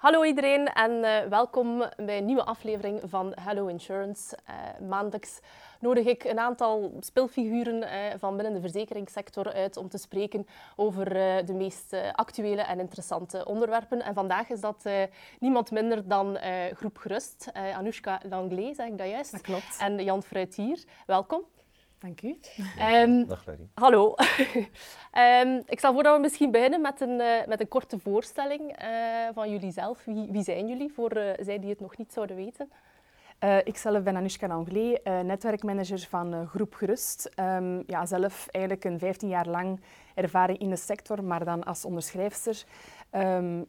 Hallo iedereen en uh, welkom bij een nieuwe aflevering van Hello Insurance. Uh, maandelijks nodig ik een aantal speelfiguren uh, van binnen de verzekeringssector uit om te spreken over de meest actuele en interessante onderwerpen. En vandaag is dat niemand minder dan Groep Gerust. Anoushka Langlais, zeg ik dat juist? Dat klopt. En Jan Fruitier. Welkom. Dank u. Um, Dag Larry. Hallo. um, ik stel voor dat we misschien beginnen met een, uh, met een korte voorstelling uh, van jullie zelf. Wie, wie zijn jullie, voor uh, zij die het nog niet zouden weten? ik zelf ben Anushka Anglais, netwerkmanager van Groep Gerust. Um, ja, zelf eigenlijk een 15 jaar lang ervaring in de sector, maar dan als onderschrijfster.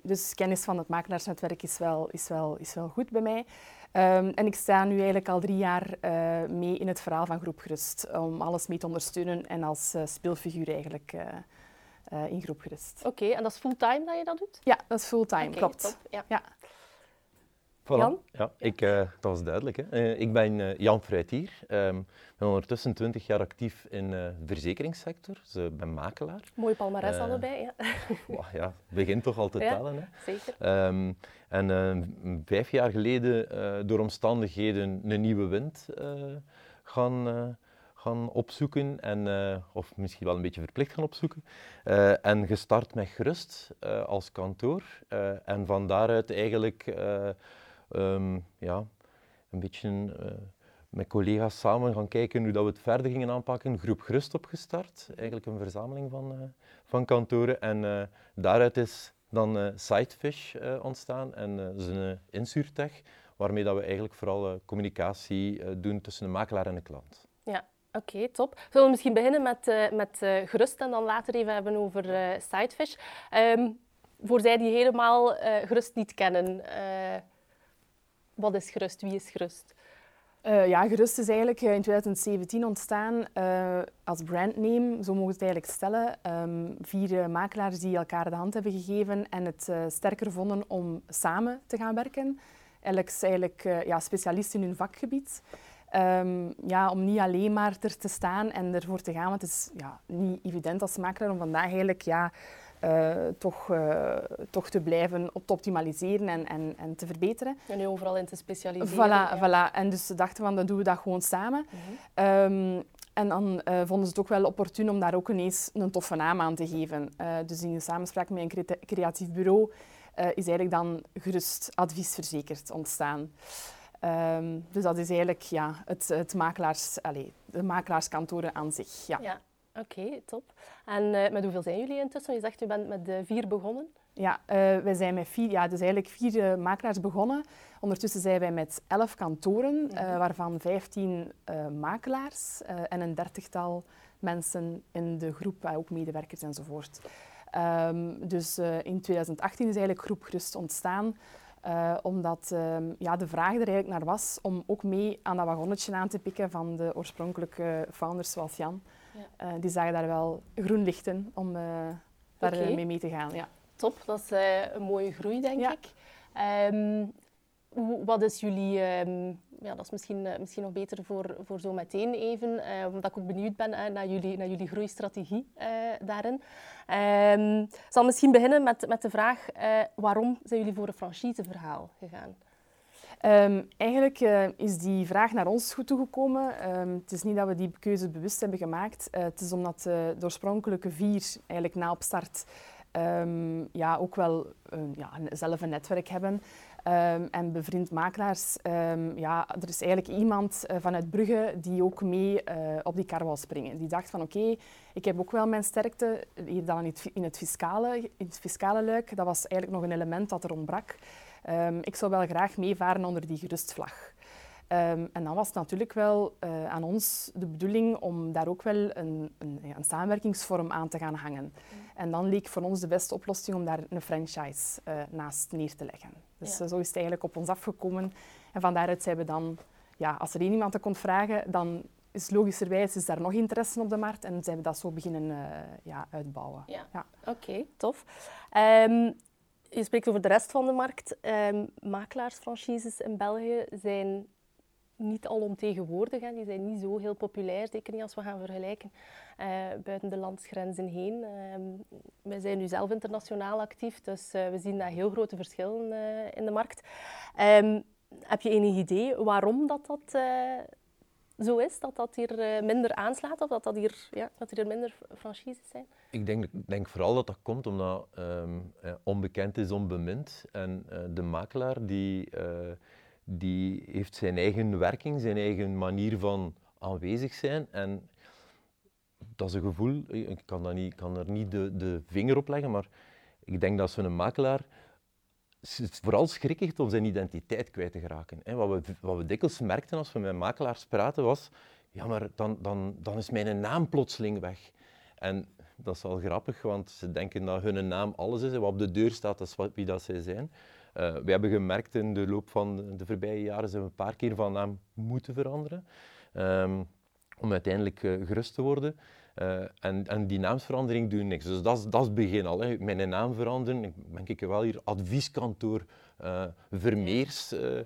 dus kennis van het makelaarsnetwerk is wel, is wel, is wel goed bij mij. Um, en ik sta nu eigenlijk al drie jaar uh, mee in het verhaal van Groep Gerust, om alles mee te ondersteunen en als uh, speelfiguur eigenlijk uh, in Groep Gerust. Oké, okay, en dat is fulltime dat je dat doet? Ja, dat is fulltime, okay, klopt. Top, ja. ja. Voilà. Jan? Ja, ik, uh, dat was duidelijk. Hè. Uh, ik ben uh, Jan Fruitier. Um, ben ondertussen 20 jaar actief in de verzekeringssector. Dus ik ben makelaar. Mooi palmares allebei. Ja. wow, ja, begint toch al te ja, tellen. Hè. Zeker. Um, en vijf jaar geleden, door omstandigheden, een nieuwe wind gaan gaan opzoeken, en, uh, of misschien wel een beetje verplicht gaan opzoeken. Uh, en gestart met Gerust uh, als kantoor. en van daaruit eigenlijk um, ja, een beetje met collega's samen gaan kijken hoe dat we het verder gingen aanpakken. Groep Gerust opgestart, eigenlijk een verzameling van, van kantoren. En daaruit is dan Sidefish ontstaan en uh, zijn insuurtech, waarmee dat we eigenlijk vooral communicatie doen tussen de makelaar en de klant. Ja, Oké, top. Zullen we misschien beginnen met, met uh, Gerust en dan later even hebben over uh, Sidefish. Um, voor zij die helemaal Gerust niet kennen, wat is Gerust? Wie is Gerust? ja, Gerust is eigenlijk in 2017 ontstaan als brandname, zo mogen we het eigenlijk stellen. Um, vier makelaars die elkaar de hand hebben gegeven en het sterker vonden om samen te gaan werken. Elk is eigenlijk ja, specialist in hun vakgebied. Um, ja, om niet alleen maar er te staan en ervoor te gaan. Want het is ja, niet evident als makelaar om vandaag eigenlijk ja, uh, toch, uh, toch te blijven op te optimaliseren en, en, en te verbeteren. En nu overal in te specialiseren. Voilà, ja. voilà. En dus ze dachten van, dan doen we dat gewoon samen. Mm -hmm. um, en dan uh, vonden ze het ook wel opportun om daar ook ineens een toffe naam aan te geven. dus in de samenspraak met een creatief bureau is eigenlijk dan gerust adviesverzekerd ontstaan. Um, dus dat is eigenlijk ja, het, het makelaars, allez, de makelaarskantoren aan zich. Ja. ja. Oké, okay, top. En uh, met hoeveel zijn jullie intussen? Je zegt, u bent met uh, vier begonnen. Ja, uh, wij zijn met vier, ja, dus eigenlijk vier makelaars begonnen. Ondertussen zijn wij met elf kantoren, -hmm. waarvan vijftien makelaars en een dertigtal mensen in de groep, ook medewerkers enzovoort. Um, dus in 2018 is eigenlijk Groep Gerust ontstaan. Uh, omdat uh, ja, de vraag er eigenlijk naar was om ook mee aan dat wagonnetje aan te pikken van de oorspronkelijke founders zoals Jan. Ja. Uh, die zagen daar wel groen licht in om daar okay. mee mee te gaan. Ja. Top, dat is een mooie groei denk ja. ik. Um, wat is jullie, um, ja, dat is misschien, misschien nog beter voor, voor zo meteen even, uh, omdat ik ook benieuwd ben uh, naar, jullie, naar jullie groeistrategie daarin. Um, ik zal misschien beginnen met, met de vraag, waarom zijn jullie voor een franchiseverhaal gegaan? Um, eigenlijk uh, is die vraag naar ons goed toegekomen. Um, het is niet dat we die keuze bewust hebben gemaakt. Uh, het is omdat de oorspronkelijke vier eigenlijk na opstart um, ja, ook wel ja, zelf een netwerk hebben. En bevriend makelaars, ja, er is eigenlijk iemand vanuit Brugge die ook mee op die kar wou springen. Die dacht van oké, ik heb ook wel mijn sterkte, hier dan in, het fiscale, in het fiscale luik. Dat was eigenlijk nog een element dat er ontbrak. Um, ik zou wel graag meevaren onder die gerustvlag. Um, en dan was het natuurlijk wel uh, aan ons de bedoeling om daar ook wel een, een, een samenwerkingsvorm aan te gaan hangen. Mm. En dan leek voor ons de beste oplossing om daar een franchise uh, naast neer te leggen. Dus ja. uh, zo is het eigenlijk op ons afgekomen. En van daaruit zijn we dan, ja, als er één iemand dat kon vragen, dan is logischerwijs is daar nog interesse op de markt en zijn we dat zo beginnen ja, uitbouwen. Ja. ja. Oké, okay, tof. Um, je spreekt over de rest van de markt. Um, makelaarsfranchises in België zijn niet alomtegenwoordig. Hè. Die zijn niet zo heel populair, zeker niet als we gaan vergelijken uh, buiten de landsgrenzen heen. Ehm, wij zijn nu zelf internationaal actief, dus we zien daar heel grote verschillen in de markt. Um, heb je enig idee waarom dat, dat zo is, dat dat hier eh, minder aanslaat of dat, dat, hier, ja, dat er minder franchises zijn? Ik denk, denk vooral dat dat komt omdat um, onbekend is onbemind. En uh, de makelaar die, die heeft zijn eigen werking, zijn eigen manier van aanwezig zijn. En dat is een gevoel, ik kan, dat niet, kan er niet de, de vinger op leggen, maar ik denk dat zo'n makelaar vooral schrikkig om zijn identiteit kwijt te geraken. Wat, we, wat we dikwijls merkten als we met makelaars praten was, ja, maar dan, dan, dan is mijn naam plotseling weg. En dat is wel grappig, want ze denken dat hun naam alles is en wat op de deur staat, dat is wie dat zij zijn. Uh, we hebben gemerkt in de loop van de voorbije jaren zijn we een paar keer van naam moeten veranderen. Um, om uiteindelijk uh, gerust te worden. Uh, en, en, die naamsverandering doet niks. Dus dat is, dat is het begin al. Hè. Mijn naam veranderen, ik ben ik wel hier advieskantoor uh, Vermeers. Uh,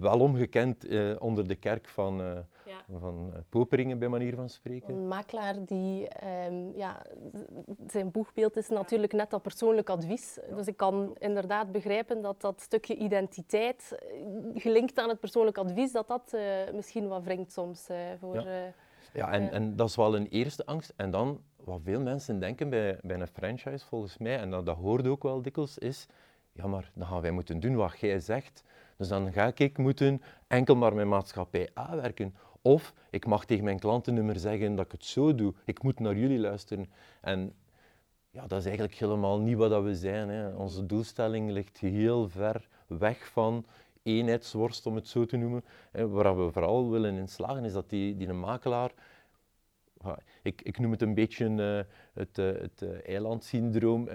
wel omgekend onder de kerk van, ja. van Poperingen, bij manier van spreken. Een makelaar die, um, ja, zijn boegbeeld is natuurlijk net dat persoonlijk advies. Ja. Dus ik kan inderdaad begrijpen dat dat stukje identiteit, gelinkt aan het persoonlijk advies, dat dat misschien wat wringt soms voor... Ja. Ja, en, en dat is wel een eerste angst. En dan, wat veel mensen denken bij, bij een franchise, volgens mij, en dat, dat hoorde ook wel dikwijls, is, ja, maar dan gaan wij moeten doen wat jij zegt. Dus dan ga ik moeten enkel maar met maatschappij A werken. Of ik mag tegen mijn klantennummer zeggen dat ik het zo doe. Ik moet naar jullie luisteren. En ja, dat is eigenlijk helemaal niet wat we zijn. Hè. Onze doelstelling ligt heel ver weg van eenheidsworst, om het zo te noemen. waar we vooral willen in slagen, is dat die, die een makelaar ik, ik, noem het een beetje uh, het, uh, het uh, eilandsyndroom,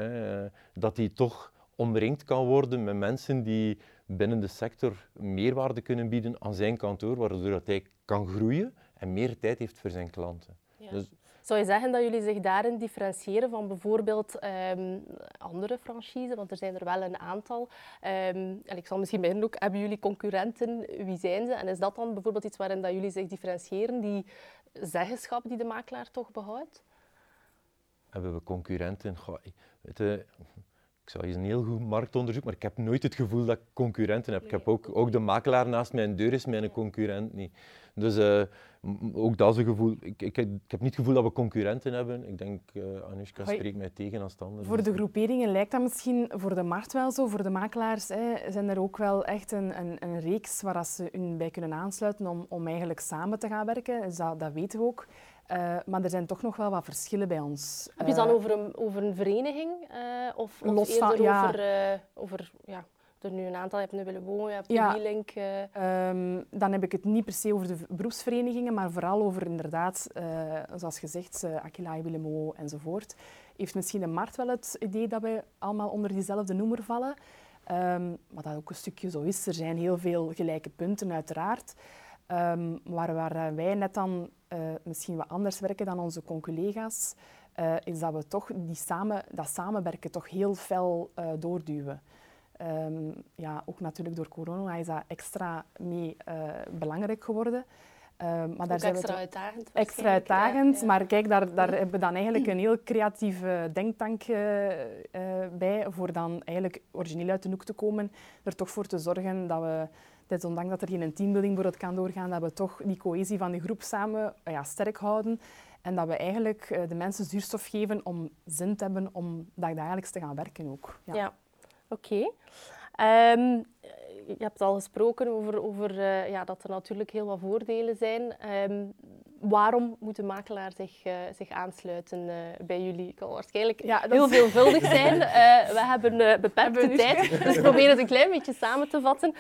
dat hij toch omringd kan worden met mensen die binnen de sector meerwaarde kunnen bieden aan zijn kantoor, waardoor hij kan groeien en meer tijd heeft voor zijn klanten. Ja. Dus zou je zeggen dat jullie zich daarin differentiëren van bijvoorbeeld um, andere franchises? Want er zijn er wel een aantal. Um, en ik zal misschien beginnen ook, hebben jullie concurrenten? Wie zijn ze? En is dat dan bijvoorbeeld iets waarin dat jullie zich differentiëren, die zeggenschap die de makelaar toch behoudt? Hebben we concurrenten? Goh, weet je, ik zou eens een heel goed marktonderzoek, maar ik heb nooit het gevoel dat ik concurrenten heb. Ik heb ook, ook de makelaar naast mijn deur is mijn concurrent niet. Dus uh, ook dat is een gevoel. Ik, ik, ik, heb niet het gevoel dat we concurrenten hebben. Ik denk, uh, Anushka spreekt mij tegen als het Voor de groeperingen lijkt dat misschien voor de markt wel zo. Voor de makelaars hè, zijn er ook wel echt een, een, een reeks waar ze hun bij kunnen aansluiten om, om eigenlijk samen te gaan werken. Dus dat, dat weten we ook. Uh, maar er zijn toch nog wel wat verschillen bij ons. Heb je het dan over een, over een vereniging? Uh, of, of Los van, ja. over, uh, over ja, er nu een aantal hebt willen wonen, hebt ja. link um, dan heb ik het niet per se over de beroepsverenigingen, maar vooral over inderdaad, zoals gezegd, Aquila, Willemo enzovoort. Heeft misschien de markt wel het idee dat wij allemaal onder diezelfde noemer vallen. Um, wat dat ook een stukje zo is. Er zijn heel veel gelijke punten, uiteraard. Um, maar waar wij net dan uh, misschien wat anders werken dan onze collega's, uh, is dat we toch die samen, dat samenwerken toch heel fel uh, doorduwen. Um, ja, ook natuurlijk door corona is dat extra mee belangrijk geworden. Um, maar daar zijn extra we uitdagend. Extra uitdagend, maar kijk, daar, daar hebben we dan eigenlijk een heel creatieve denktank bij voor dan eigenlijk origineel uit de hoek te komen, er toch voor te zorgen dat we ondanks dat er geen teambuilding voor het kan doorgaan, dat we toch die cohesie van de groep samen eh, ja, sterk houden. En dat we eigenlijk eh, de mensen zuurstof geven om zin te hebben om dagelijks te gaan werken ook. Ja, ja. oké. Ehm, je hebt al gesproken over, over uh, ja, dat er natuurlijk heel wat voordelen zijn. Um, waarom moet de makelaar zich, uh, zich aansluiten uh, bij jullie? Het kan waarschijnlijk ja, heel is... veelvuldig zijn. Uh, we hebben beperkte tijd, dus probeer het een klein beetje samen te vatten.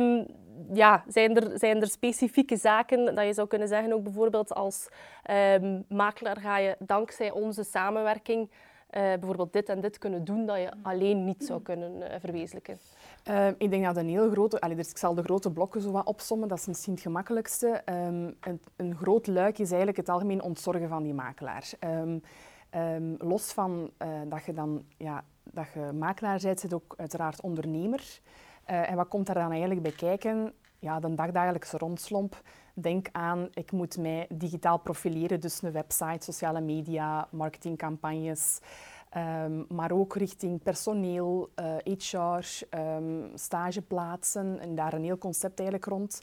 Um, ja, zijn er, zijn er specifieke zaken dat je zou kunnen zeggen, ook bijvoorbeeld als um, makelaar ga je dankzij onze samenwerking bijvoorbeeld dit en dit kunnen doen dat je alleen niet zou kunnen verwezenlijken? Uh, ik denk dat een heel grote... Allee, dus ik zal de grote blokken zo wat opsommen, dat is misschien het gemakkelijkste. Een, een, groot luik is eigenlijk het algemeen ontzorgen van die makelaar. Um, los van uh, dat je dan ja, dat je makelaar bent, zit ook uiteraard ondernemer. Uh, en wat komt daar dan eigenlijk bij kijken? ja, de dagdagelijkse rondslomp. Denk aan, ik moet mij digitaal profileren, dus een website, sociale media, marketingcampagnes. Um, maar ook richting personeel, HR, uh, um, stageplaatsen en daar een heel concept eigenlijk rond.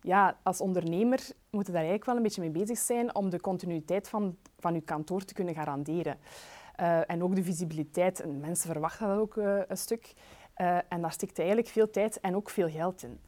Ja, als ondernemer moet je daar eigenlijk wel een beetje mee bezig zijn om de continuïteit van, van je kantoor te kunnen garanderen. Uh, en ook de visibiliteit. En mensen verwachten dat ook uh, een stuk. En daar stikt eigenlijk veel tijd en ook veel geld in.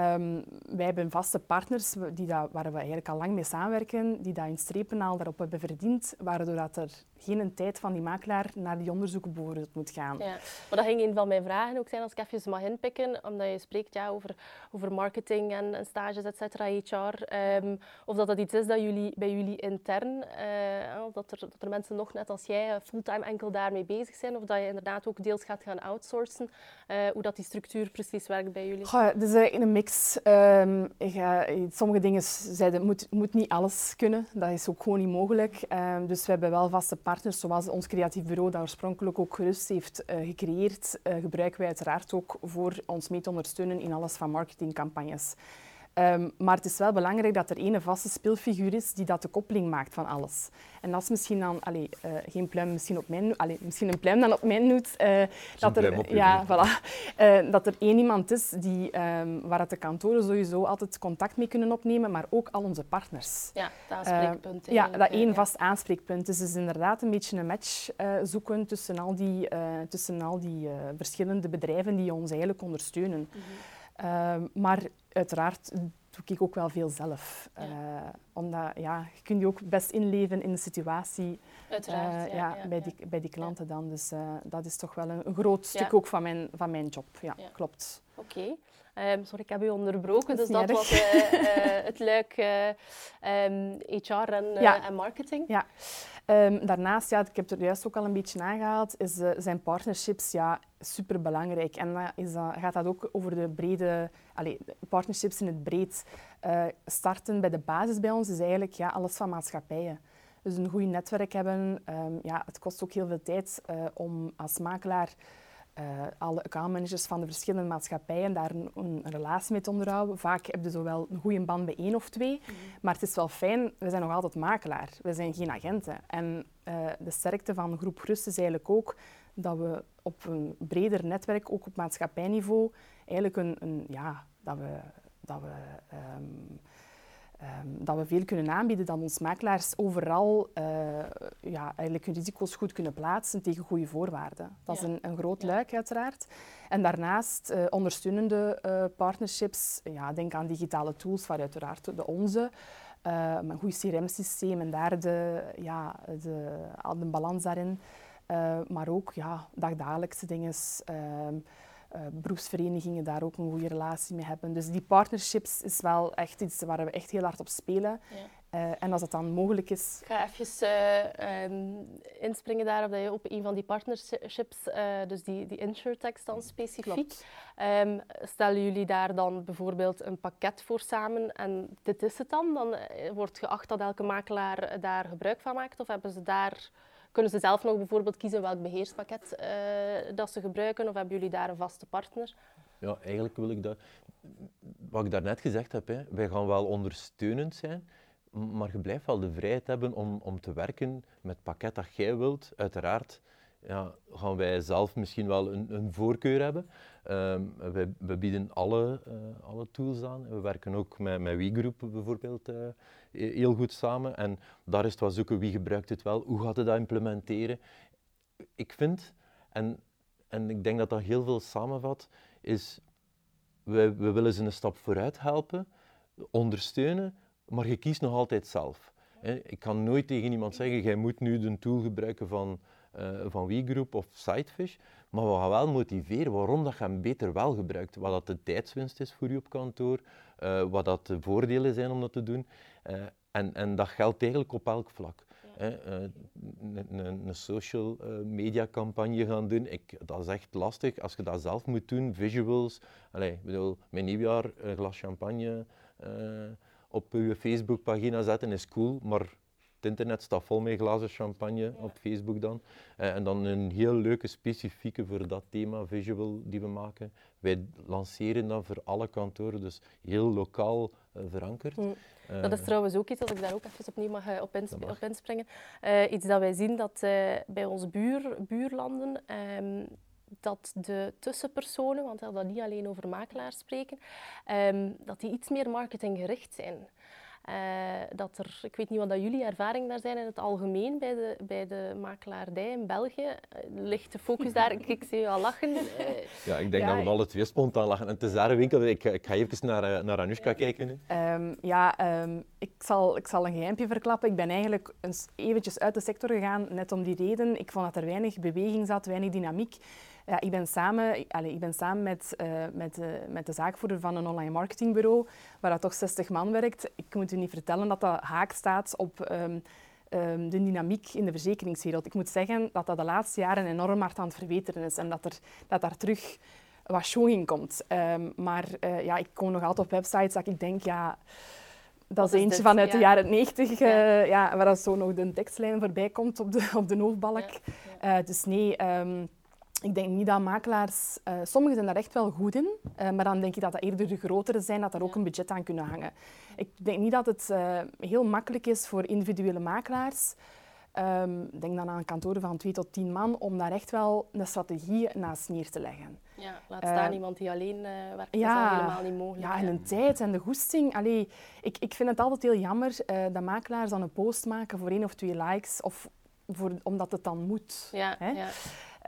Um, wij hebben vaste partners die dat, waar we eigenlijk al lang mee samenwerken, die dat in strepennaal daarop hebben verdiend, waardoor dat er geen tijd van die makelaar naar die onderzoeken bijvoorbeeld moet gaan. Ja. Maar dat ging een van mijn vragen ook zijn, als ik even mag inpikken, omdat je spreekt ja, over, over marketing en, en stages, et cetera, HR. Um, ehm, of dat dat iets is dat jullie, bij jullie intern, uh, of dat er, dat er mensen nog net als jij fulltime enkel daarmee bezig zijn, of dat je inderdaad ook deels gaat gaan outsourcen, uh, hoe dat die structuur precies werkt bij jullie? Goh, dus uh, in een mix. Um, ga, sommige dingen zeiden, moet, moet niet alles kunnen. Dat is ook gewoon niet mogelijk. Um, dus we hebben wel vaste partners partners, zoals ons creatief bureau dat oorspronkelijk ook gerust heeft uh, gecreëerd, uh, gebruiken wij uiteraard ook voor ons mee te ondersteunen in alles van marketingcampagnes. Um, maar het is wel belangrijk dat er één vaste speelfiguur is die dat de koppeling maakt van alles. En dat is misschien dan, allee, uh, geen pluim misschien op mijn allee, misschien een pluim dan op mijn noot. Uh, dat, er, ja, voilà, uh, dat er één iemand is die, um, waar het de kantoren sowieso altijd contact mee kunnen opnemen, maar ook al onze partners. Ja, dat aanspreekpunt. ja, dat één ja. vast aanspreekpunt. Dus het is inderdaad een beetje een match zoeken tussen al die, tussen al die verschillende bedrijven die ons eigenlijk ondersteunen. Mm -hmm. uh, maar uiteraard doe ik ook wel veel zelf. Ja. Uh, omdat ja, je kunt je ook best inleven in de situatie Uiteraard, uh, ja, ja, bij, die, bij die klanten dan. Dus uh, dat is toch wel een, groot stuk ook van mijn, van mijn job. Ja, klopt. Oké. Okay. Um, sorry, ik heb u onderbroken. Dus dat was het luik um, HR en, en marketing. Ja. Um, daarnaast, ja, ik heb er juist ook al een beetje aangehaald, is, uh, zijn partnerships ja, superbelangrijk. En dan is dat, gaat dat ook over de brede, allez, partnerships in het breed. Uh, starten bij de basis bij ons is eigenlijk ja, alles van maatschappijen. Dus een goed netwerk hebben. Ja, het kost ook heel veel tijd uh, om als makelaar uh, alle accountmanagers van de verschillende maatschappijen daar een, een, relatie mee te onderhouden. Vaak heb je zowel een goede band bij één of twee, mm. maar het is wel fijn, we zijn nog altijd makelaar. We zijn geen agenten. En uh, de sterkte van Groep Rust is eigenlijk ook dat we op een breder netwerk, ook op maatschappijniveau, eigenlijk een, een ja, dat we, dat we um, Um, dat we veel kunnen aanbieden, dat ons makelaars overal uh, ja, eigenlijk hun risico's goed kunnen plaatsen tegen goede voorwaarden. Dat ja. is een, een groot luik uiteraard. En daarnaast uh, ondersteunende uh, partnerships, ja, denk aan digitale tools, waar uiteraard de onze, een goed CRM-systeem en daar de, ja, de, de balans daarin. maar ook ja, dagdagelijkse dingen. Ehm, beroepsverenigingen daar ook een goede relatie mee hebben. Dus die partnerships is wel echt iets waar we echt heel hard op spelen. Ja. Uh, en als het dan mogelijk is... Ik ga even uh, um, inspringen daarop dat je op een van die partnerships, dus die, die dan specifiek, um, stellen jullie daar dan bijvoorbeeld een pakket voor samen en dit is het dan? Dan wordt geacht dat elke makelaar daar gebruik van maakt of hebben ze daar kunnen ze zelf nog bijvoorbeeld kiezen welk beheerspakket uh, dat ze gebruiken of hebben jullie daar een vaste partner? Ja, eigenlijk wil ik dat... Wat ik daarnet gezegd heb, hè, wij gaan wel ondersteunend zijn, maar je blijft wel de vrijheid hebben om, om te werken met het pakket dat jij wilt. Uiteraard ja, gaan wij zelf misschien wel een, een voorkeur hebben. Um, we, bieden alle, uh, alle tools aan. We werken ook met, met WeGroup bijvoorbeeld uh, heel goed samen. En daar is het wel zoeken wie gebruikt het wel, hoe gaat het dat implementeren. Ik vind, en, en ik denk dat dat heel veel samenvat, is we, we willen ze een stap vooruit helpen, ondersteunen, maar je kiest nog altijd zelf. Ik kan nooit tegen iemand zeggen, jij moet nu de tool gebruiken van, van WeGroup of Sidefish, maar we gaan wel motiveren waarom dat je hem beter wel gebruikt. Wat dat de tijdswinst is voor je op kantoor, uh, wat dat de voordelen zijn om dat te doen. Uh, en, en dat geldt eigenlijk op elk vlak. Ja. Uh, een, een, social media campagne gaan doen, ik, dat is echt lastig als je dat zelf moet doen. Visuals, Allee, ik bedoel, mijn nieuwjaar een glas champagne op je Facebookpagina zetten is cool, maar Het internet staat vol met glazen champagne op Facebook dan. Eh, en dan een heel leuke specifieke voor dat thema, visual, die we maken. Wij lanceren dat voor alle kantoren, dus heel lokaal uh, verankerd. Mm. dat is trouwens ook iets, als ik daar ook even opnieuw mag, op, op, inspringen, iets dat wij zien dat bij onze buur, buurlanden ehm, dat de tussenpersonen, want we dat niet alleen over makelaars spreken, ehm, dat die iets meer marketinggericht zijn. Uh, dat er, ik weet niet wat dat jullie ervaring daar zijn in het algemeen bij de, bij de makelaardij in België. Uh, ligt de focus daar? Ik, ik zie je al lachen. Uh, ja, ik denk dat we alle twee spontaan lachen. En het is daar een winkel. Ik, ik ga even naar, naar Anushka kijken. Um, ja, um, ik, zal, ik zal een geheimpje verklappen. Ik ben eigenlijk eens eventjes uit de sector gegaan, net om die reden. Ik vond dat er weinig beweging zat, weinig dynamiek. Ja, ik, ben samen, allez, ik ben samen met, uh, met, uh, met de zaakvoerder van een online marketingbureau, waar dat toch 60 man werkt. Ik moet u niet vertellen dat dat haak staat op um, um, de dynamiek in de verzekeringswereld. Ik moet zeggen dat dat de laatste jaren enorm hard aan het verbeteren is en dat, er, dat daar terug wat show in komt. Um, maar uh, ja, ik kom nog altijd op websites dat ik denk, ja... Dat is eentje vanuit ja. de jaren 90, ja. Uh, ja, waar dat zo nog de tekstlijn voorbij komt op de, op de hoofdbalk. Ja, uh, dus nee, um, ik denk niet dat makelaars... Uh, sommigen zijn daar echt wel goed in, uh, maar dan denk ik dat dat eerder de grotere zijn, dat daar ook een budget aan kunnen hangen. Ik denk niet dat het uh, heel makkelijk is voor individuele makelaars. Um, denk dan aan kantoren van twee tot tien man, om daar echt wel een strategie naast neer te leggen. Ja, laat staan iemand die alleen werkt, ja, dat is helemaal niet mogelijk. Ja, en een tijd en de goesting. Allee, ik, ik vind het altijd heel jammer dat makelaars dan een post maken voor één of twee likes, of voor, omdat het dan moet. Ja, hè? ja.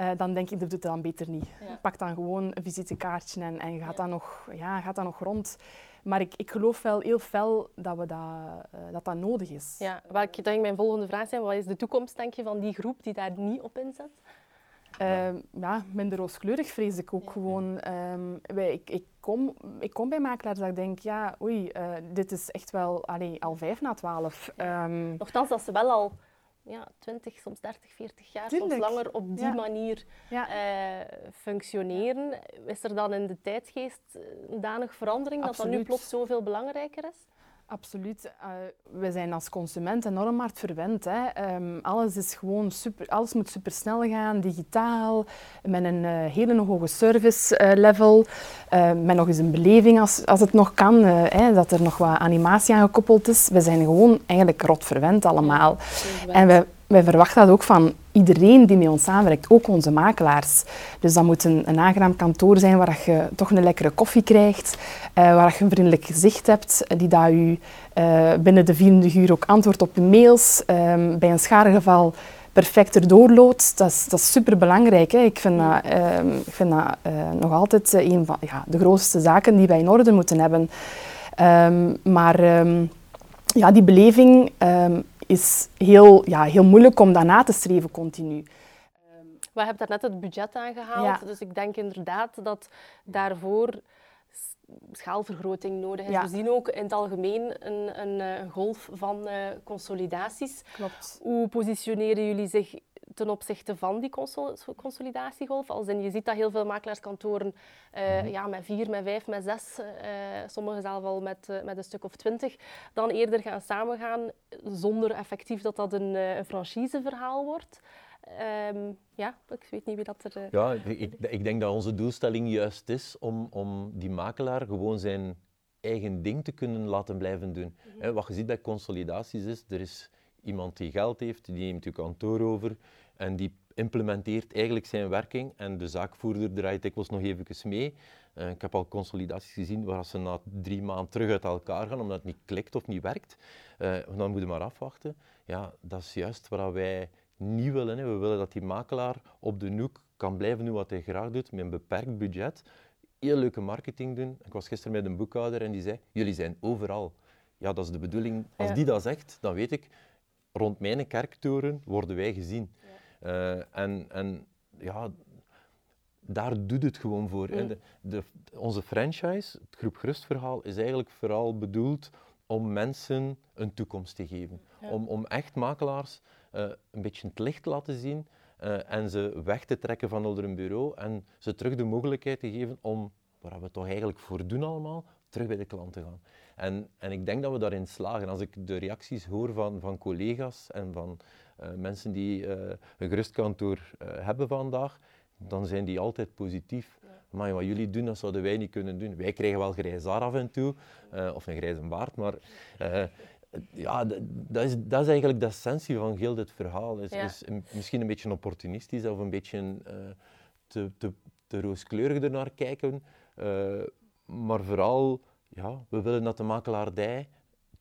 Uh, dan denk ik, dat doet het dan beter niet. Ja. Pak dan gewoon een visitekaartje en, en gaat, ja. dan nog, ja, gaat dan nog rond. Maar ik, ik geloof wel heel fel dat we dat, uh, dat, dat nodig is. Ja, wat ik denk mijn volgende vraag zijn, wat is de toekomst denk je, van die groep die daar niet op inzet? Uh, ja, minder rooskleurig vrees ik ook ja. gewoon. Um, wij, ik, ik, kom, ik kom bij makelaars dat ik denk, ja, oei, uh, dit is echt wel allee, al vijf na twaalf. Um, Nochtans, dat ze wel al ja, 20, soms 30, 40 jaar, Tuurlijk. soms langer op die ja. manier ja. uh, functioneren. Is er dan in de tijdgeest een danig verandering Absoluut. dat dat nu plots zoveel belangrijker is? Absoluut. Uh, we zijn als consument enorm hard verwend. Hè. Um, alles, is gewoon super, alles moet supersnel gaan, digitaal, met een uh, hele hoge service uh, level, met nog eens een beleving als, als het nog kan, hè, dat er nog wat animatie aan gekoppeld is. We zijn gewoon eigenlijk rot verwend allemaal. En we, wij verwachten dat ook van iedereen die met ons samenwerkt, ook onze makelaars. Dus dat moet een, aangenaam kantoor zijn waar je toch een lekkere koffie krijgt, uh, waar je een vriendelijk gezicht hebt, die dat u uh, binnen de 24 uur ook antwoordt op je mails. Um, bij een schadegeval perfect erdoor. Dat is, dat is superbelangrijk. Hè. Ik vind dat, um, ik vind dat nog altijd een van ja, de grootste zaken die wij in orde moeten hebben. Um, maar ja, die beleving is heel, ja, heel moeilijk om daarna te streven continu. We hebben daar net het budget aangehaald, ja. dus ik denk inderdaad dat daarvoor schaalvergroting nodig is. Ja. We zien ook in het algemeen een, een, een golf van uh, consolidaties. Klopt. Hoe positioneren jullie zich ten opzichte van die consolidatiegolf. Als in, je ziet dat heel veel makelaarskantoren uh, ja, met vier, met vijf, met zes, uh, sommigen zelf al met, uh, met een stuk of twintig, dan eerder gaan samengaan zonder effectief dat dat een, een franchiseverhaal wordt. Um, ja, ik weet niet wie dat er... Ja, ik, ik denk dat onze doelstelling juist is om, om die makelaar gewoon zijn eigen ding te kunnen laten blijven doen. Mm -hmm. Wat je ziet bij consolidaties is, er is iemand die geld heeft, die neemt je kantoor over en die implementeert eigenlijk zijn werking en de zaakvoerder draait dikwijls nog even mee. Uh, ik heb al consolidaties gezien waar ze na drie maanden terug uit elkaar gaan omdat het niet klikt of niet werkt. Uh, dan moet je maar afwachten. Ja, dat is juist wat wij niet willen. Hè. We willen dat die makelaar op de noek kan blijven doen wat hij graag doet met een beperkt budget. Heel leuke marketing doen. Ik was gisteren met een boekhouder en die zei, jullie zijn overal. Ja, dat is de bedoeling. Als die dat zegt, dan weet ik, rond mijn kerktoren worden wij gezien. Ja. Uh, en, en ja, daar doet het gewoon voor. Mm. De, de, onze franchise, het Groep Gerustverhaal, is eigenlijk vooral bedoeld om mensen een toekomst te geven. Ja. Om, om echt makelaars uh, een beetje het licht te laten zien uh, en ze weg te trekken van onder een bureau en ze terug de mogelijkheid te geven om, waar we toch eigenlijk voor doen allemaal, terug bij de klant te gaan. En, en ik denk dat we daarin slagen. Als ik de reacties hoor van, van collega's en van uh, mensen die uh, een gerustkantoor uh, hebben vandaag, dan zijn die altijd positief. Maar wat jullie doen, dat zouden wij niet kunnen doen. Wij krijgen wel grijs haar af en toe, of een grijze baard, maar ja, dat is, dat is eigenlijk de essentie van heel dit verhaal. Is, is misschien een beetje opportunistisch of een beetje te, te, te rooskleurig ernaar kijken, maar vooral ja, we willen dat de makelaardij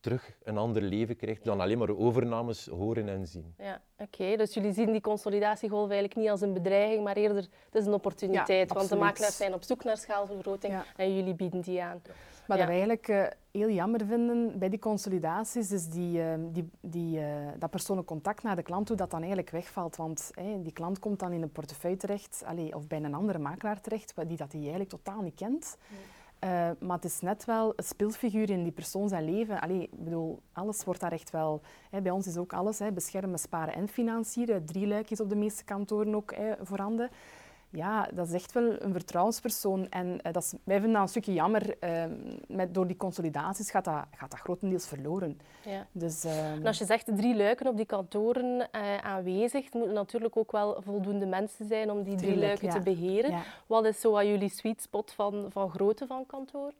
terug een ander leven krijgt dan alleen maar overnames horen en zien. Ja, oké. Dus jullie zien die consolidatiegolf eigenlijk niet als een bedreiging, maar eerder het is een opportuniteit. want de makelaars zijn op zoek naar schaalvergroting en jullie bieden die aan. Maar wat we eigenlijk uh, heel jammer vinden bij die consolidaties, is die, uh, die, die, uh, dat persoonlijk contact naar de klant toe, dat dan eigenlijk wegvalt. Want die klant komt dan in een portefeuille terecht, allee, of bij een andere makelaar terecht, die dat hij eigenlijk totaal niet kent. Uh, maar het is net wel een speelfiguur in die persoon zijn leven. Allee, ik bedoel, alles wordt daar echt wel... Hè, bij ons is ook alles hè, beschermen, sparen en financieren. Drie luikjes op de meeste kantoren ook hè, voorhanden ja, dat is echt wel een vertrouwenspersoon. En uh, dat is, wij vinden dat een stukje jammer. Uh, met, door die consolidaties gaat dat, gaat dat grotendeels verloren. Ja. Dus, uh, en als je zegt drie luiken op die kantoren eh, aanwezig, moeten natuurlijk ook wel voldoende mensen zijn om die drie luiken te beheren. Ja. Wat is zo aan jullie sweet spot van, van grootte van kantoor?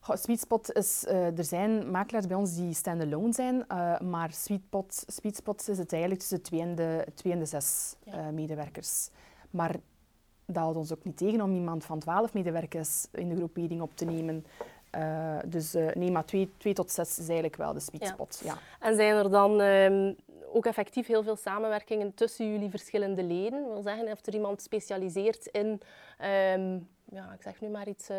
Goh, sweet spot is, er zijn makelaars bij ons die stand-alone zijn, maar sweet, spot, sweet spot is het eigenlijk tussen twee en de, twee en de zes medewerkers. Maar dat houdt ons ook niet tegen om iemand van 12 medewerkers in de groepering op te nemen. Uh, dus uh, nee, maar 2 tot 6 is eigenlijk wel de sweet spot. Ja. En zijn er dan um, ook effectief heel veel samenwerkingen tussen jullie verschillende leden? Wil zeggen, of er iemand specialiseert in um, ja, ik zeg nu maar iets, uh,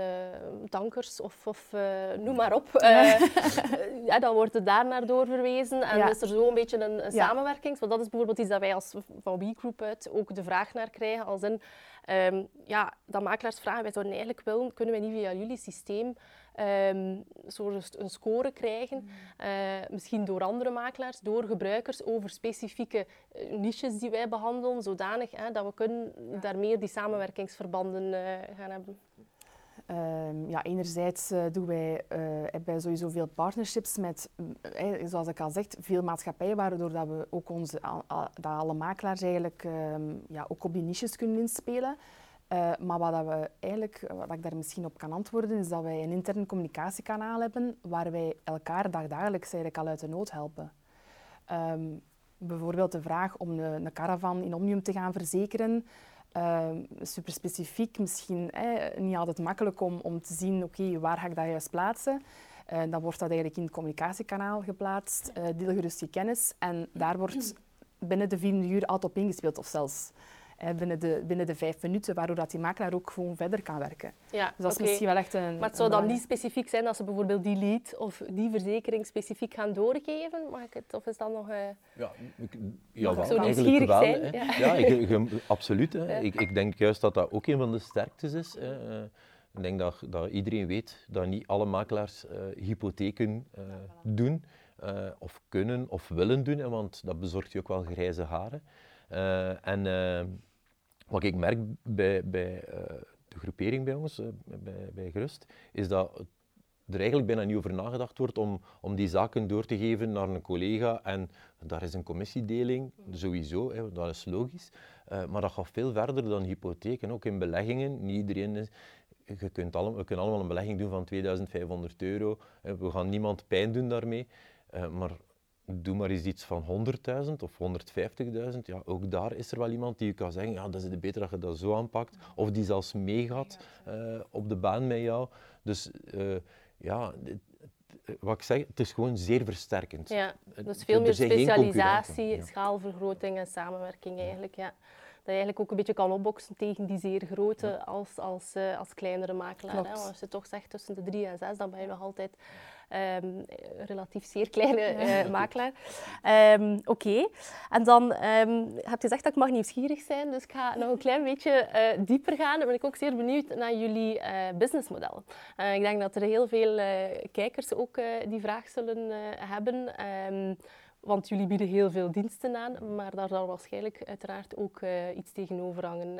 tankers of, of uh, noem maar op. Uh, ja, dan wordt het daar naar doorverwezen en ja. is er zo een beetje een, een samenwerking. Want dat is bijvoorbeeld iets dat wij als van WeGroup uit ook de vraag naar krijgen. Als in, um, ja, dat makelaars vragen, wij zouden eigenlijk willen, kunnen wij niet via jullie systeem um, een score krijgen. Mm. Uh, misschien door andere makelaars, door gebruikers over specifieke uh, niches die wij behandelen, zodanig hè, dat we kunnen daar meer die samenwerkingsverbanden uh, gaan hebben. Um, ja, enerzijds uh, doen wij, uh, hebben wij sowieso veel partnerships met, uh, zoals ik al zeg, veel maatschappijen, waardoor dat we ook onze, dat alle makelaars eigenlijk um, ja, ook op die niches kunnen inspelen. Uh, maar wat, we eigenlijk, wat ik daar misschien op kan antwoorden, is dat wij een intern communicatiekanaal hebben waar wij elkaar dagdagelijks eigenlijk al uit de nood helpen. Um, bijvoorbeeld de vraag om een, een caravan in Omnium te gaan verzekeren. Uh, super specifiek, misschien eh, niet altijd makkelijk om, om te zien, oké, waar ga ik dat juist plaatsen? Uh, dan wordt dat eigenlijk in het communicatiekanaal geplaatst, deel gerust je kennis. En daar wordt binnen de 24 uur altijd op ingespeeld, of zelfs binnen, de, binnen de vijf minuten, waardoor dat die makelaar ook gewoon verder kan werken. Ja, dus dat is misschien wel echt een... Maar het zou dan niet specifiek zijn als ze bijvoorbeeld die lead of die verzekering specifiek gaan doorgeven? Mag ik het? Of is dat nog... Uh... Ja, ik, ja wel, zo eigenlijk wel. Zijn? Ja, ja ik, absoluut. Hè. Ik, ik denk juist dat dat ook een van de sterktes is. Hè. Eh, ik denk dat, dat iedereen weet dat niet alle makelaars uh, hypotheken uh, doen, uh, of kunnen of willen doen, hè, want dat bezorgt je ook wel grijze haren. en wat ik merk bij, bij uh, de groepering bij ons, uh, bij, bij Gerust, is dat er eigenlijk bijna niet over nagedacht wordt om, om die zaken door te geven naar een collega. En daar is een commissiedeling, sowieso, hè, dat is logisch. Uh, maar dat gaat veel verder dan hypotheken, ook in beleggingen. Niet iedereen is, je kunt allemaal, we kunnen allemaal een belegging doen van 2500 euro. We gaan niemand pijn doen daarmee. Maar doe maar eens iets van 100.000 of 150.000. Ja, ook daar is er wel iemand die je kan zeggen, ja, dat is beter dat je dat zo aanpakt. Of die zelfs meegaat uh, op de baan met jou. Dus uh, ja, wat ik zeg, het is gewoon zeer versterkend. Ja, dus veel meer specialisatie, schaalvergroting en samenwerking eigenlijk. Ja. Dat je eigenlijk ook een beetje kan opboksen tegen die zeer grote als, als, uh, als kleinere makelaar. Hè? Als je toch zegt tussen de drie en zes, dan ben je nog altijd um, relatief zeer kleine uh, makelaar. Um, Oké, okay. en dan um, heb je gezegd dat ik mag nieuwsgierig zijn, dus ik ga nog een klein beetje uh, dieper gaan. Dan ben ik ook zeer benieuwd naar jullie uh, businessmodel. ik denk dat er heel veel kijkers ook die vraag zullen hebben. Want jullie bieden heel veel diensten aan, maar daar zal waarschijnlijk uiteraard ook iets tegenover hangen.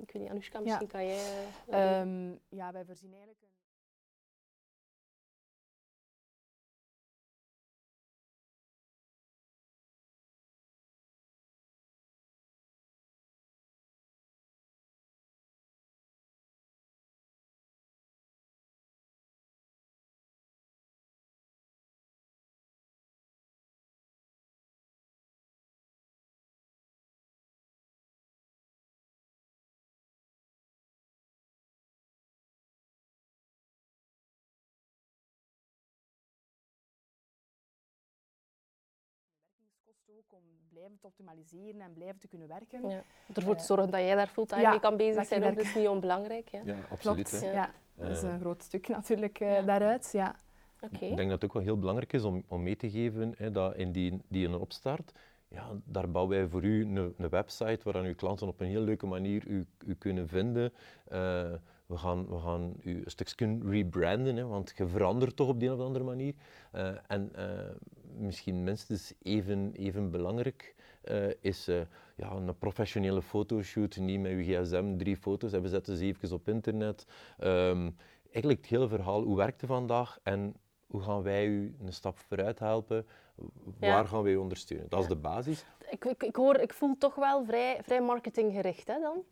Ik weet niet, Anushka, misschien ja. kan jij... Ja, wij voorzien eigenlijk... ook om blijven te optimaliseren en blijven te kunnen werken. Ja. Ervoor te zorgen dat jij daar fulltime ja, mee kan bezig zijn, dat is niet onbelangrijk. Ja. Ja, absoluut. Klopt, ja. Dat is Eh. een groot stuk natuurlijk eh, Ja. daaruit. Ja. Oké. Ik denk dat het ook wel heel belangrijk is om, om mee te geven hè, dat in die, die een opstart, ja, daar bouwen wij voor u een, een website waar aan uw klanten op een heel leuke manier u, u kunnen vinden. Eh, we, gaan, we gaan u een stukje rebranden, hè, want je verandert toch op die of andere manier. Eh, en eh, misschien minstens even, even belangrijk eh, is eh, ja, een professionele fotoshoot, niet met uw gsm, drie foto's en we zetten ze even op internet. Ehm, eigenlijk het hele verhaal, hoe werkt het vandaag en hoe gaan wij u een stap vooruit helpen? Ja. Waar gaan wij u ondersteunen? Dat is de basis. Ik, ik, ik, hoor, ik voel toch wel vrij, vrij marketinggericht hè, dan.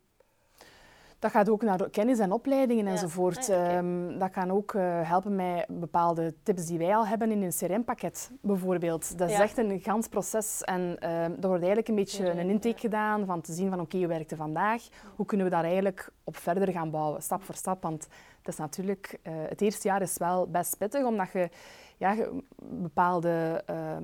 Dat gaat ook naar kennis en opleidingen Ja. enzovoort. Ah, ja. Ehm, dat kan ook eh, helpen met bepaalde tips die wij al hebben in een CRM-pakket, bijvoorbeeld. Dat is echt een gans proces en ehm er wordt eigenlijk een beetje een intake gedaan van te zien van oké, hoe werkt het vandaag? Hoe kunnen we daar eigenlijk op verder gaan bouwen, stap voor stap? Want het is natuurlijk, eh, het eerste jaar is wel best pittig, omdat je, ja, bepaalde, ehm,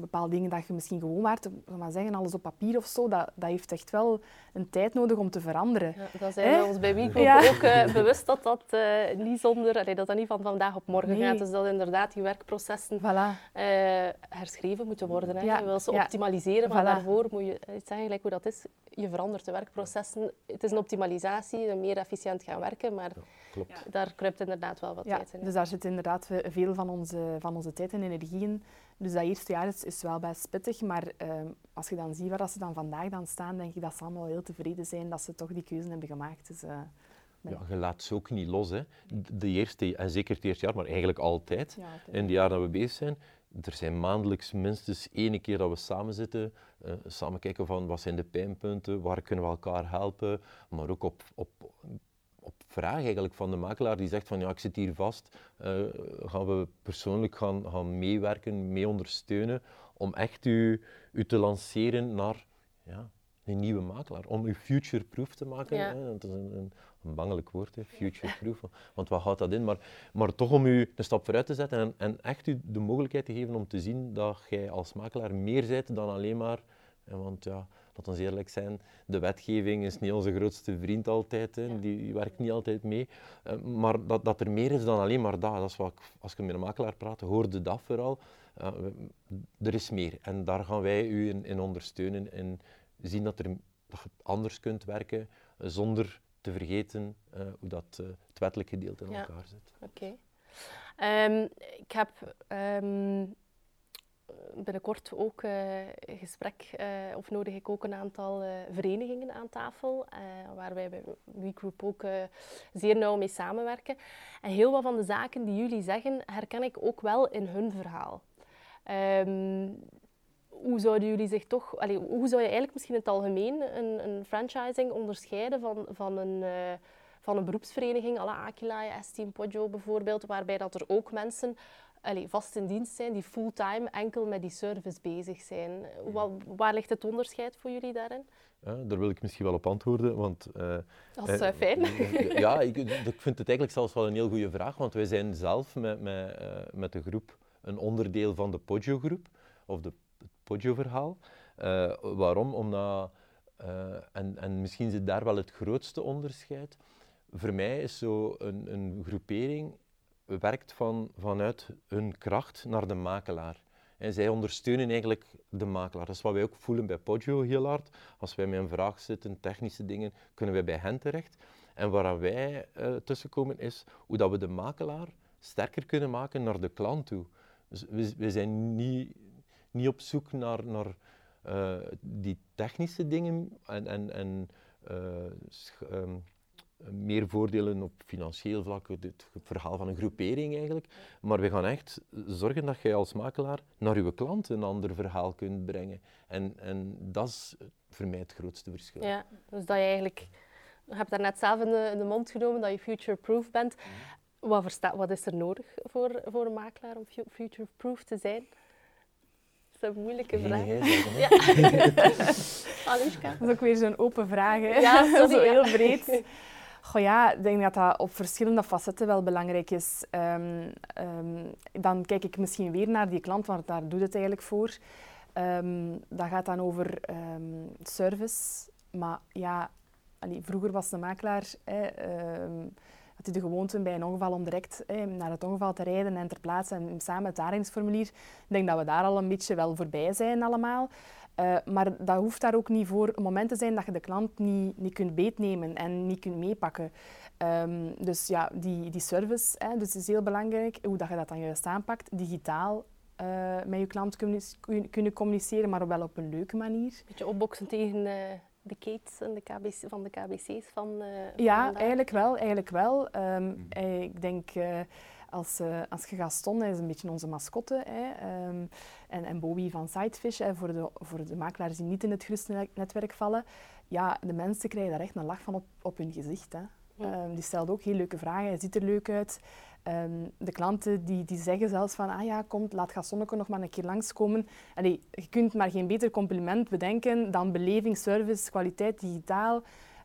bepaalde dingen dat je misschien gewoon waart, maar zeggen, alles op papier of zo, dat, dat heeft echt wel een tijd nodig om te veranderen. Ja, dat zijn we ons bij Ja. ook eh, bewust dat dat, eh, niet zonder, allee, dat dat niet van vandaag op morgen Nee. gaat. Dus dat inderdaad die werkprocessen Voilà. eh, herschreven moeten worden. Hè. Ja, Je wil ze ja. optimaliseren, maar Voilà. daarvoor moet je eh, zeggen gelijk hoe dat is. Je verandert de werkprocessen. Het is een optimalisatie, meer efficiënt gaan werken, maar Klopt. daar kruipt inderdaad wel wat Ja, tijd in. dus daar zit inderdaad ve- veel van onze, van onze tijd en energie in. Dus dat eerste jaar is, is wel best pittig, maar ehm, als je dan ziet waar dat ze dan vandaag dan staan, denk ik dat ze allemaal heel tevreden zijn dat ze toch die keuze hebben gemaakt. Dus, eh. Ja, je laat ze ook niet los. Hè. De eerste, en zeker het eerste jaar, maar eigenlijk altijd. Ja. In de jaren dat we bezig zijn, er zijn maandelijks minstens één keer dat we samen zitten, eh, samen kijken van wat zijn de pijnpunten, waar kunnen we elkaar helpen, maar ook op, op, op vraag eigenlijk van de makelaar die zegt van ja, ik zit hier vast, eh, gaan we persoonlijk gaan, gaan meewerken, mee ondersteunen, om echt u, u te lanceren naar ja, een nieuwe makelaar, om u future-proof te maken. Ja. Hè. Dat is een, een, een bangelijk woord, hè, future-proof, want wat houdt dat in? Maar, maar toch om u een stap vooruit te zetten en, en echt u de mogelijkheid te geven om te zien dat jij als makelaar meer bent dan alleen maar, want ja, laat ons eerlijk zijn, de wetgeving is niet onze grootste vriend altijd, hè, die werkt niet altijd mee, Eh, maar dat, dat er meer is dan alleen maar dat, dat is wat ik, als ik met een makelaar praat, hoorde dat vooral, Eh, er is meer en daar gaan wij u in, in ondersteunen en zien dat, er, dat je anders kunt werken zonder te vergeten eh, hoe dat, het wettelijk gedeelte in Ja. elkaar zit. Oké. Ehm, ik heb ehm, binnenkort ook een gesprek, eh, of nodig ik ook een aantal eh, verenigingen aan tafel, waar wij bij WeGroup ook zeer nauw mee samenwerken. En heel wat van de zaken die jullie zeggen, herken ik ook wel in hun verhaal. Ehm, hoe zouden jullie zich toch, allee, hoe zou je eigenlijk misschien in het algemeen een, een franchising onderscheiden van, van een, van een beroepsvereniging, à la Aquila, S-Team Poggio bijvoorbeeld, waarbij dat er ook mensen allee, vast in dienst zijn die fulltime enkel met die service bezig zijn. Wa- waar ligt het onderscheid voor jullie daarin? Ja, daar wil ik misschien wel op antwoorden, want... eh, Dat is eh, fijn. ja, ik, ik vind het eigenlijk zelfs wel een heel goede vraag, want wij zijn zelf met, met, eh, met de groep een onderdeel van de Poggio-groep, of de, het Poggio-verhaal. Waarom? Omdat, en, en misschien zit daar wel het grootste onderscheid. Voor mij is zo een, een groepering werkt van, vanuit hun kracht naar de makelaar. En zij ondersteunen eigenlijk de makelaar. Dat is wat wij ook voelen bij Poggio heel hard. Als wij met een vraag zitten, technische dingen, kunnen wij bij hen terecht. En waar wij eh tussenkomen is hoe dat we de makelaar sterker kunnen maken naar de klant toe. Dus we, zijn niet, niet op zoek naar, naar eh, die technische dingen en, en, en eh, ehm, meer voordelen op financieel vlak, het, het verhaal van een groepering eigenlijk. Maar we gaan echt zorgen dat jij als makelaar naar uw klant een ander verhaal kunt brengen. En, en dat is voor mij het grootste verschil. Ja, dus dat je eigenlijk, je hebt daarnet zelf in de, in de mond genomen dat je future-proof bent. Wat, versta, wat is er nodig voor, voor een makelaar om fu- future-proof te zijn? Dat is een moeilijke vraag. Ja. Dat is ook weer zo'n open vraag, hè? Ja, sorry, Zo ja. heel breed. Ja, ik denk dat dat op verschillende facetten wel belangrijk is. Ehm, ehm, dan kijk ik misschien weer naar die klant, want daar doet het eigenlijk voor. Ehm, dat gaat dan over service. Maar ja, vroeger was de makelaar... Hè, had hij de gewoonte bij een ongeval om direct hè, naar het ongeval te rijden en ter plaatse en samen het aaringsformulier. Ik denk dat we daar al een beetje wel voorbij zijn allemaal. Uh, maar dat hoeft daar ook niet voor een moment te zijn dat je de klant niet, niet kunt beetnemen en niet kunt meepakken. Um, dus ja, die, die service hè, dus is heel belangrijk. Hoe dat je dat dan juist aanpakt, digitaal uh, met je klant kunnen communiceren, maar wel op een leuke manier. Een beetje opboksen tegen uh, de Kates en de KBC, van de KBC's van uh, Ja, eigenlijk wel. Eigenlijk wel. Um, ik denk als, uh, als je Gaston, hij is een beetje onze mascotte, hè, um, en, en Bobby van Sidefish, hè, voor, de, voor de makelaars die niet in het gerustnetwerk vallen, ja, de mensen krijgen daar echt een lach van op, op hun gezicht. Hè. Um, die stelt ook heel leuke vragen, hij ziet er leuk uit. Um, de klanten die, die zeggen zelfs van, ah ja, kom, laat Gastonneke nog maar een keer langskomen. Allee, je kunt maar geen beter compliment bedenken dan beleving, service, kwaliteit, digitaal.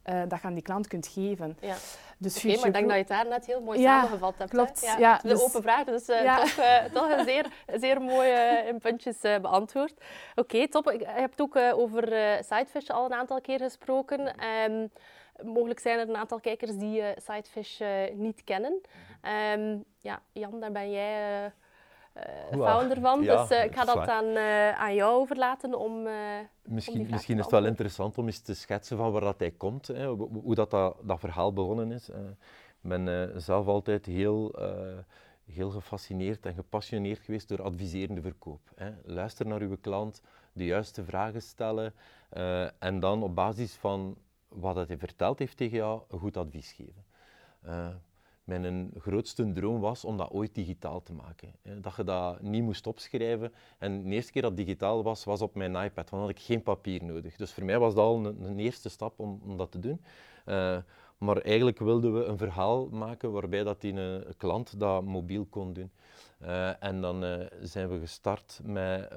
Uh, dat je aan die klant kunt geven. Ja. Dus Oké, maar ik denk dat je het daar net heel mooi samengevat hebt. Klopt. Ja, ja, de dus... open vraag, dus uh, toch, uh, toch een zeer, zeer mooi in puntjes beantwoord. Oké, top. Je hebt ook over Sidefish al een aantal keer gesproken. Um, mogelijk zijn er een aantal kijkers die Sidefish niet kennen. Um, ja, Jan, daar ben jij uh, founder van. dus uh, ik ga dat aan, uh, aan jou overlaten om. misschien om misschien is het wel interessant om eens te schetsen van waar dat hij komt, hè, hoe dat, dat, dat verhaal begonnen is. Ik ben zelf altijd heel, heel gefascineerd en gepassioneerd geweest door adviserende verkoop. Hè. Luister naar uw klant, de juiste vragen stellen en dan op basis van wat hij verteld heeft tegen jou, een goed advies geven mijn grootste droom was om dat ooit digitaal te maken. Dat je dat niet moest opschrijven. En de eerste keer dat digitaal was, was op mijn iPad, want dan had ik geen papier nodig. Dus voor mij was dat al een, een eerste stap om, om, dat te doen. Uh, maar eigenlijk wilden we een verhaal maken waarbij dat die een klant dat mobiel kon doen. Uh, en dan zijn we gestart met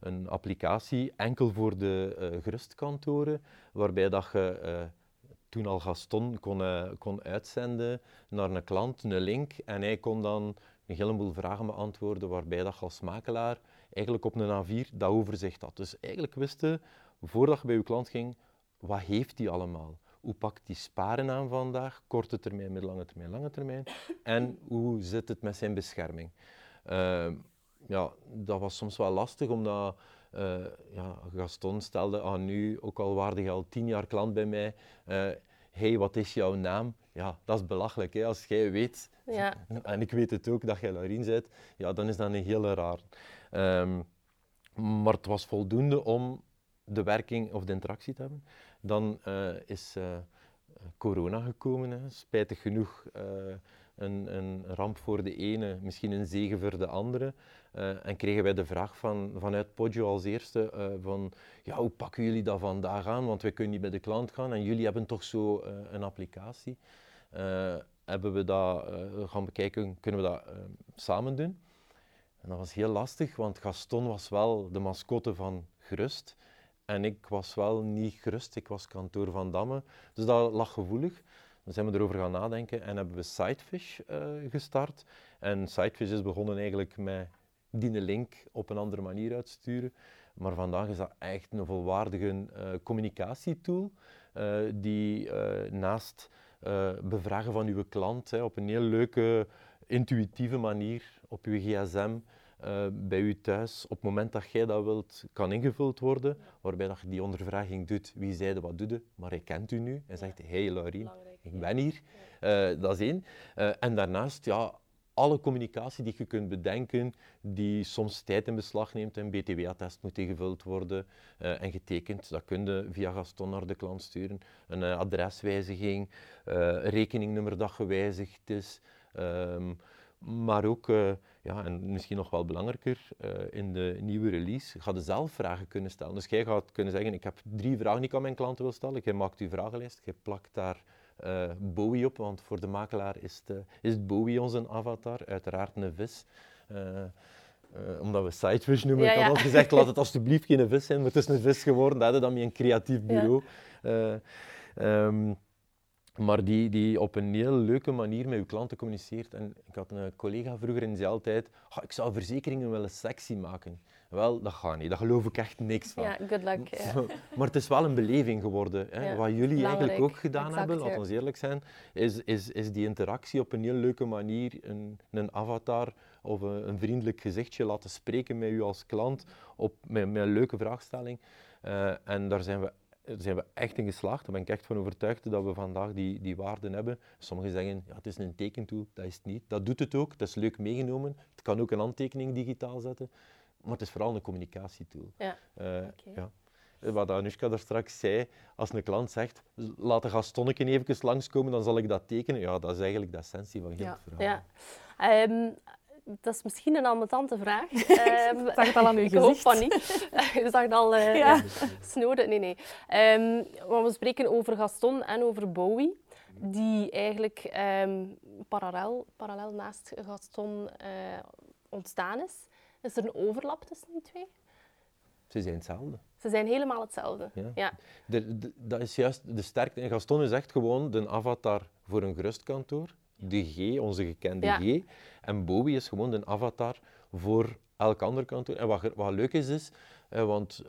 een applicatie enkel voor de gerustkantoren, waarbij dat je toen al Gaston kon, uh, kon uitzenden naar een klant, een link, en hij kon dan een heleboel vragen beantwoorden, waarbij dat als makelaar eigenlijk op een A4 dat overzicht had. Dus eigenlijk wisten, voordat je bij je klant ging, wat heeft hij allemaal? Hoe pakt hij sparen aan vandaag, korte termijn, middellange termijn, lange termijn? En hoe zit het met zijn bescherming? Uh, ja, dat was soms wel lastig, omdat uh, ja, Gaston stelde aan nu, ook al waarde je al tien jaar klant bij mij, uh, hey, wat is jouw naam? Ja, dat is belachelijk. Hè? Als jij weet, ja. en ik weet het ook, dat jij Laurien bent, ja, dan is dat een hele raar. Um, maar het was voldoende om de werking of de interactie te hebben. Dan uh, is corona gekomen, hè. spijtig genoeg een, een, ramp voor de ene, misschien een zegen voor de andere. Uh, en kregen wij de vraag van, vanuit Poggio als eerste uh, van ja, hoe pakken jullie dat vandaag aan? Want wij kunnen niet bij de klant gaan en jullie hebben toch zo uh, een applicatie. hebben we dat gaan bekijken, kunnen we dat samen doen? En dat was heel lastig, want Gaston was wel de mascotte van Gerust. En ik was wel niet gerust, ik was kantoor van Damme. Dus dat lag gevoelig. Dan zijn we erover gaan nadenken en hebben we Sidefish uh, gestart. En Sidefish is begonnen eigenlijk met die link op een andere manier uitsturen. Maar vandaag is dat echt een volwaardige uh, communicatietool uh, die naast bevragen van uw klant hè, op een heel leuke, intuïtieve manier op uw gsm bij u thuis, op het moment dat jij dat wilt, kan ingevuld worden, waarbij dat je die ondervraging doet, wie zeide wat doet, maar hij kent u nu. En zegt, hey Laurien, ik ben hier. Uh, dat is één. Uh, en daarnaast, ja, alle communicatie die je kunt bedenken, die soms tijd in beslag neemt. Een BTW-attest moet ingevuld worden uh, en getekend. Dat kun je via Gaston naar de klant sturen. Een adreswijziging, uh, rekeningnummer dat gewijzigd is. Um, maar ook, ja, en misschien nog wel belangrijker, in de nieuwe release ga je zelf vragen kunnen stellen. Dus jij gaat kunnen zeggen, ik heb drie vragen die ik aan mijn klanten wil stellen. Jij maakt je vragenlijst, je plakt daar uh, Bowie op, want voor de makelaar is het, uh, is Bowie onze avatar, uiteraard een vis. Uh, omdat we Sidefish noemen, ja, ik had al gezegd, laat het alsjeblieft geen vis zijn, maar het is een vis geworden, dat hadden dan met een creatief bureau. Ja. Um, maar die, die op een heel leuke manier met uw klanten communiceert. En ik had een collega vroeger en die zei altijd, "Ah, ik zou verzekeringen willen sexy maken. Wel, dat gaat niet. Daar geloof ik echt niks van. Ja, good luck. Maar het is wel een beleving geworden. Hè. Ja, Wat jullie eigenlijk ook gedaan Exact, hebben, laten we eerlijk zijn, is, is, is die interactie op een heel leuke manier, een, een avatar of een, een vriendelijk gezichtje laten spreken met u als klant op, met, met een leuke vraagstelling. Eh, en daar zijn we, daar zijn we echt in geslaagd. Daar ben ik echt van overtuigd dat we vandaag die, die waarden hebben. Sommigen zeggen, ja, het is een tekentool, dat is het niet. Dat doet het ook, dat is leuk meegenomen. Het kan ook een handtekening digitaal zetten. Maar het is vooral een communicatietool. Ja. Eh, Oké. ja. Wat Anushka daar straks zei, als een klant zegt, laat de gastonnetje even langskomen, dan zal ik dat tekenen. Ja, dat is eigenlijk de essentie van heel Ja. het verhaal. Ja. Ehm, dat is misschien een ambetante vraag. Ehm, zag het al aan uw ik hoop gezicht. van niet. Je zag het al eh Ja. snoden. Nee, nee. Ehm, want we spreken over Gaston en over Bowie, die eigenlijk ehm, parallel, parallel naast Gaston eh, ontstaan is. Is er een overlap tussen die twee? Ze zijn hetzelfde. Ze zijn helemaal hetzelfde. Ja. Ja. De, de- dat is juist de sterkte. En Gaston is echt gewoon de avatar voor een gerustkantoor. De G, onze gekende Ja. G. En Bowie is gewoon de avatar voor elk ander kantoor. En wat, wat leuk is, is eh, want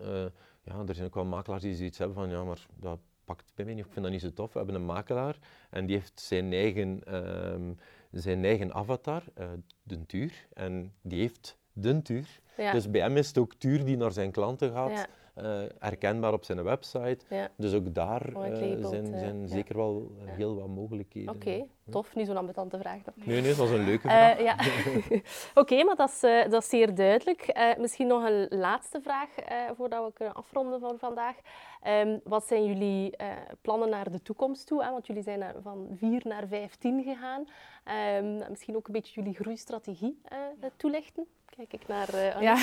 ja, er zijn ook wel makelaars die zoiets hebben van ja, maar dat pakt bij mij niet, ik vind dat niet zo tof. We hebben een makelaar en die heeft zijn eigen, ehm, zijn eigen avatar, eh, de Tuur. En die heeft de Tuur. Ja. Dus bij hem is het ook Tuur die naar zijn klanten gaat, eh, herkenbaar op zijn website. Ja. Dus ook daar eh, zijn, eh, zijn ja. zeker wel heel wat mogelijkheden. Oké, tof. Niet zo'n ambetante vraag dan. Nee, nee, dat was een leuke vraag. Ja. Oké, maar dat is, dat is zeer duidelijk. Misschien nog een laatste vraag voordat we kunnen afronden van vandaag. Ehm, wat zijn jullie plannen naar de toekomst toe? Hè? Want jullie zijn naar- van 4 naar 15 gegaan. Ehm, misschien ook een beetje jullie groeistrategie toelichten. Kijk ik naar. Anita.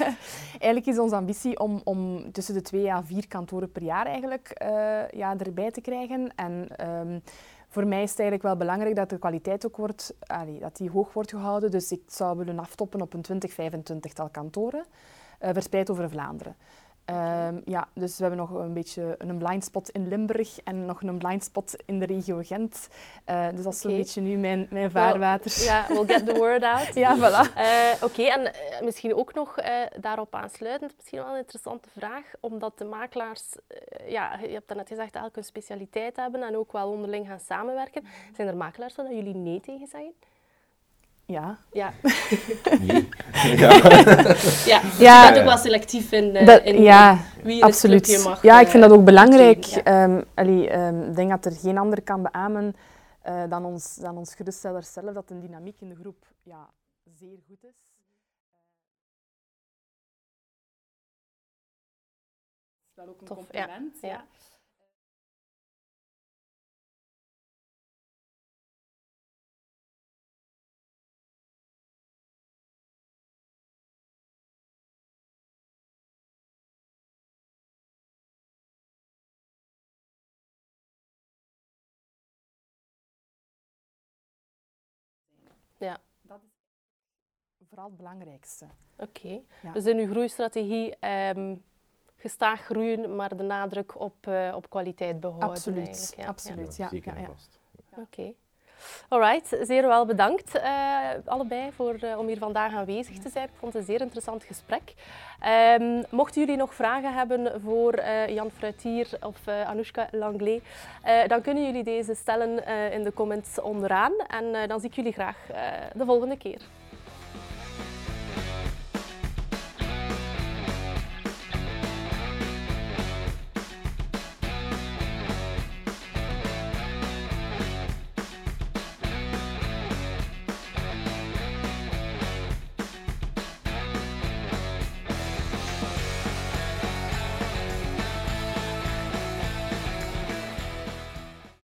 Eigenlijk is onze ambitie om, om tussen de twee à vier kantoren per jaar eigenlijk, eh, ja, erbij te krijgen. En ehm, voor mij is het eigenlijk wel belangrijk dat de kwaliteit ook wordt, dat die hoog wordt gehouden. Dus ik zou willen aftoppen op een 20, 25-tal kantoren, eh, verspreid over Vlaanderen. Ehm, ja, dus we hebben nog een beetje een blind spot in Limburg en nog een blind spot in de regio Gent. Eh, dus dat is Oké. beetje nu mijn, mijn vaarwater. Ja, we'll get the word out. Ja, voilà. Eh, Oké, en eh, misschien ook nog daarop aansluitend, misschien wel een interessante vraag, omdat de makelaars, ja, je hebt daarnet gezegd, elk een specialiteit hebben en ook wel onderling gaan samenwerken. Zijn er makelaars waar jullie nee tegen zeggen? Ja. Ja, ja. je Ja. bent ook wel selectief in, eh, Dat- in ja, wie in het clubje Absoluut. mag. ja, ik eh, vind dat ook belangrijk. toetreden, Ehm, ehm, ik denk dat er geen ander kan beamen eh, dan, ons, dan ons geruststeller zelf, dat de dynamiek in de groep ja, zeer goed is. is wel ook een Tof, ja. compliment. Ja. ja. Ja. Dat is vooral het belangrijkste. Oké, Ja. dus in uw groeistrategie ehm, gestaag groeien, maar de nadruk op, eh, op kwaliteit behouden. Absoluut, ja. absoluut. Ja, zeker ja, en ja. vast. Oké. Alright, zeer wel bedankt eh, allebei voor, eh, om hier vandaag aanwezig te zijn. Ik vond het een zeer interessant gesprek. Ehm, mochten jullie nog vragen hebben voor eh, Jan Fruitier of Anoushka Langlais, dan kunnen jullie deze stellen in de comments onderaan. En dan zie ik jullie graag de volgende keer.